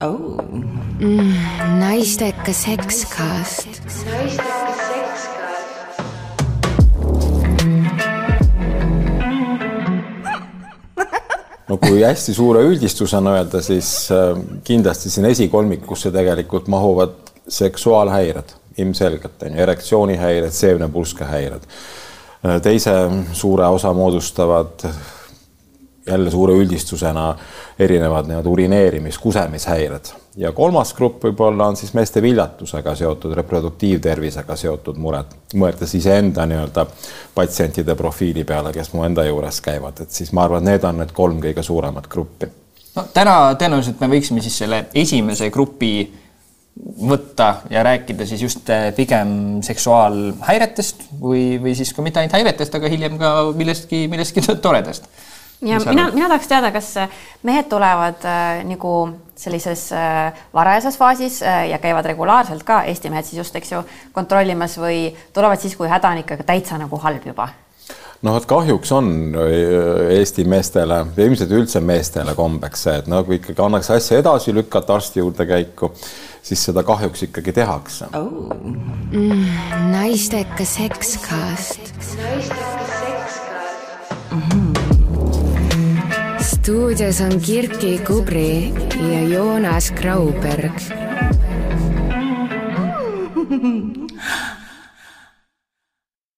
oh. mm,. naistekas sekskast. naistekas sekskast. no kui hästi suure üldistusena öelda, siis äh, kindlasti siin esikolmikusse tegelikult mahuvad seksuaalhäired ilmselgelt on ju, erektsioonihäired, seemnepulskehäired. Äh, teise suure osa moodustavad jälle suure üldistusena erinevad nii-öelda urineerimis, kusemishäired. Ja kolmas grupp võib-olla on siis meeste viljatusega seotud, reproduktiivtervisega seotud mured, mõeldes iseenda nii-öelda patsientide profiili peale, kes mu enda juures käivad, et siis ma arvan, need on need kolm kõige suuremat gruppi. no täna tõenäoliselt me võiksime siis selle esimese grupi võtta ja rääkida siis just pigem seksuaalhäiretest või, või siis ka mitte ainult häiretest, aga hiljem ka millestki, millestki toredast ja mina, mina tahaks teada, kas äh, mehed tulevad äh, nagu sellises äh, varajases faasis äh, ja käivad regulaarselt ka, Eesti mehed siis just, eks ju, kontrollimas või tulevad siis, kui häda on ikkagi täitsa nagu halb juba? noh, et kahjuks on äh, Eesti meestele ja ilmselt üldse meestele kombeks see, et no kui ikkagi annaks asja edasi lükata arsti juurde käiku, siis seda kahjuks ikkagi tehakse oh.. Mm, naistekas sekskast. naistekas stuudios on Kirki Kubri ja Joonas Grauberg.